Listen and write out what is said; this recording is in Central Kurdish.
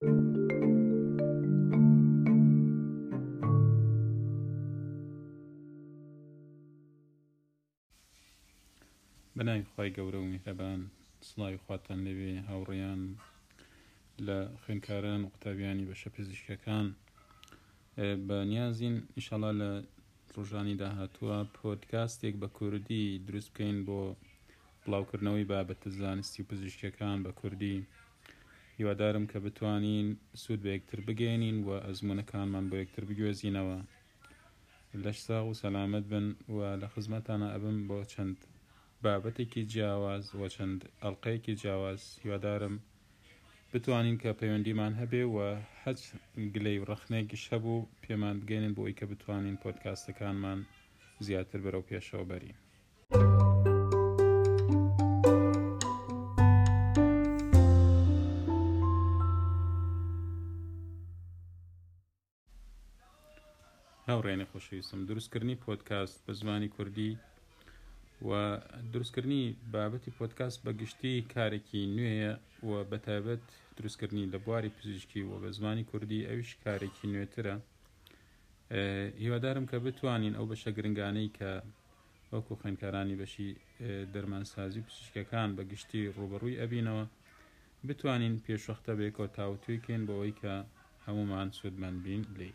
بەناوی خی گەورە و میهرەبان سڵاوی خواتان لەوێ هاوڕێیان لە خوێنکاران و قوتابیانی بەشە پزیشکەکان بە نیازین ئیشەڵا لە ڕژانی داهاتووە پۆتکاستێک بە کوردی دروست بکەین بۆ بڵاوکردنەوەی بابەتە زانستی و پزیشکەکان بە کوردی هیوادارم کە بتوانین سوود بە یەکتر بگەیەنین و ئەزموونەکانمان بۆ یەکتر بگوێزینەوە. لەش ساغ و سەلامەت بن و لە خزمەتتانا ئەبم بۆ چەند بابەتێکی جیاواز و چەند ئەڵقەیەکی جیاواز. هیوادارم بتوانین کە پەیوەندیمان هەبێ و هەچ گلەی و ڕەخنەیەکیش هەبوو پێمان بگەیەنن بۆ ئەوەی کە بتوانین پۆدکاستەکانمان زیاتر بەرەو پێشەوە بەرین. هاوڕێنە خۆشەویستم دروستکردنی پۆتکاست بە زمانی کوردی و دروستکردنی بابەتی پۆتکاست بە گشتی کارێکی نوێیە و بەتابەت دروستکردنی لە بواری پزیشکی و بە زمانی کوردی ئەویش کارێکی نوێترە هیوادارم کە بتوانین ئەو بەشە گرنگانەی کە وەکو خوێندکارانی بەشی دەرمانسازی و پزیشکەکان بە گشتی ڕوبەڕووی ئەبینەوە بتوانین پێشوەختە بێکەوە تاوتوی کەین بەوەی کە هەمومان سوودمەند بین لێی.